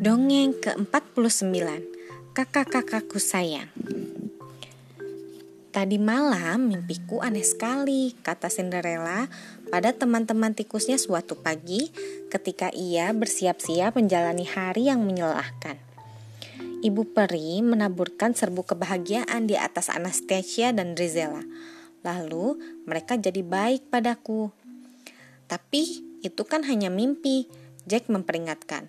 Dongeng ke-49 Kakak-kakakku sayang Tadi malam mimpiku aneh sekali, kata Cinderella pada teman-teman tikusnya suatu pagi ketika ia bersiap-siap menjalani hari yang menyelahkan. Ibu peri menaburkan serbu kebahagiaan di atas Anastasia dan Drizella. Lalu mereka jadi baik padaku. Tapi itu kan hanya mimpi, Jack memperingatkan.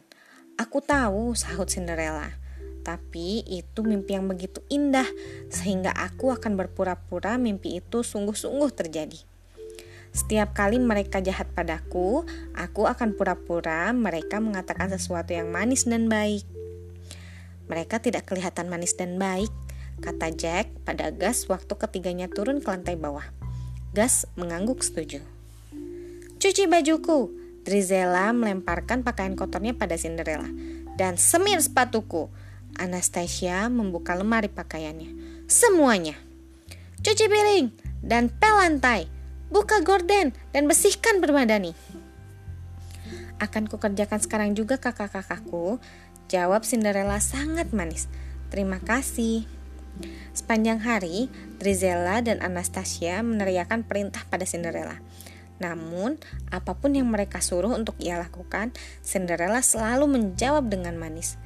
Aku tahu, sahut Cinderella. Tapi itu mimpi yang begitu indah, sehingga aku akan berpura-pura mimpi itu sungguh-sungguh terjadi. Setiap kali mereka jahat padaku, aku akan pura-pura mereka mengatakan sesuatu yang manis dan baik. Mereka tidak kelihatan manis dan baik, kata Jack pada Gas waktu ketiganya turun ke lantai bawah. Gas mengangguk setuju. Cuci bajuku, Drizella melemparkan pakaian kotornya pada Cinderella. Dan semir sepatuku. Anastasia membuka lemari pakaiannya. Semuanya. Cuci piring dan pel lantai. Buka gorden dan bersihkan bermadani. Akan kukerjakan sekarang juga kakak-kakakku. Jawab Cinderella sangat manis. Terima kasih. Sepanjang hari, Drizella dan Anastasia meneriakan perintah pada Cinderella. Namun, apa pun yang mereka suruh untuk ia lakukan, Cinderella selalu menjawab dengan manis.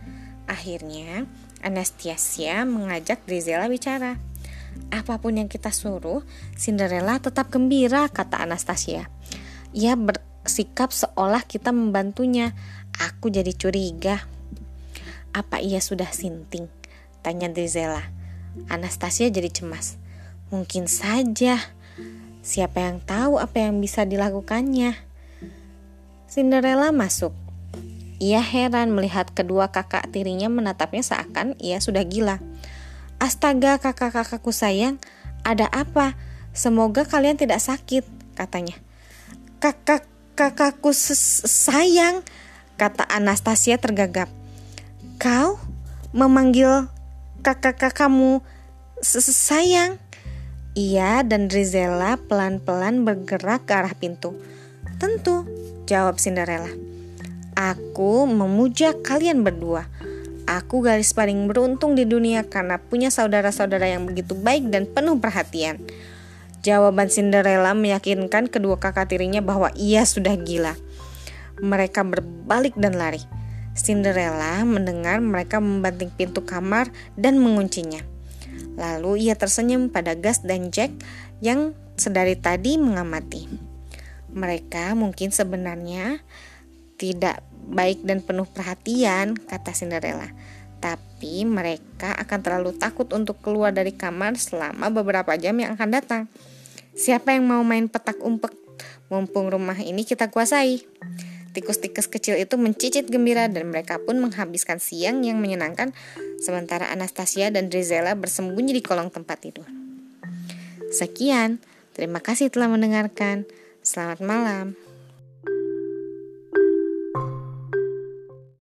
Akhirnya, Anastasia mengajak Drizella bicara. Apa pun yang kita suruh, Cinderella tetap gembira, kata Anastasia. Ia bersikap seolah kita membantunya. Aku jadi curiga. Apa ia sudah sinting? Tanya Drizella. Anastasia jadi cemas. Mungkin saja. Siapa yang tahu apa yang bisa dilakukannya? Cinderella masuk. Ia heran melihat kedua kakak tirinya menatapnya seakan ia sudah gila. Astaga kakak-kakakku sayang, ada apa? Semoga kalian tidak sakit, katanya. Kakak-kakakku sayang, kata Anastasia tergagap. Kau memanggil kakak-kakakmu sayang? Ia dan Drizella pelan-pelan bergerak ke arah pintu. Tentu, jawab Cinderella. Aku memuja kalian berdua. Aku garis paling beruntung di dunia karena punya saudara-saudara yang begitu baik dan penuh perhatian. Jawaban Cinderella meyakinkan kedua kakak tirinya bahwa ia sudah gila. Mereka berbalik dan lari. Cinderella mendengar mereka membanting pintu kamar dan menguncinya. Lalu ia tersenyum pada Gas dan Jack yang sedari tadi mengamati. Mereka mungkin sebenarnya tidak baik dan penuh perhatian, kata Cinderella. Tapi mereka akan terlalu takut untuk keluar dari kamar selama beberapa jam yang akan datang. Siapa yang mau main petak umpet? Mumpung rumah ini kita kuasai. Tikus-tikus kecil itu mencicit gembira dan mereka pun menghabiskan siang yang menyenangkan sementara Anastasia dan Drizella bersembunyi di kolong tempat tidur. Sekian, terima kasih telah mendengarkan. Selamat malam.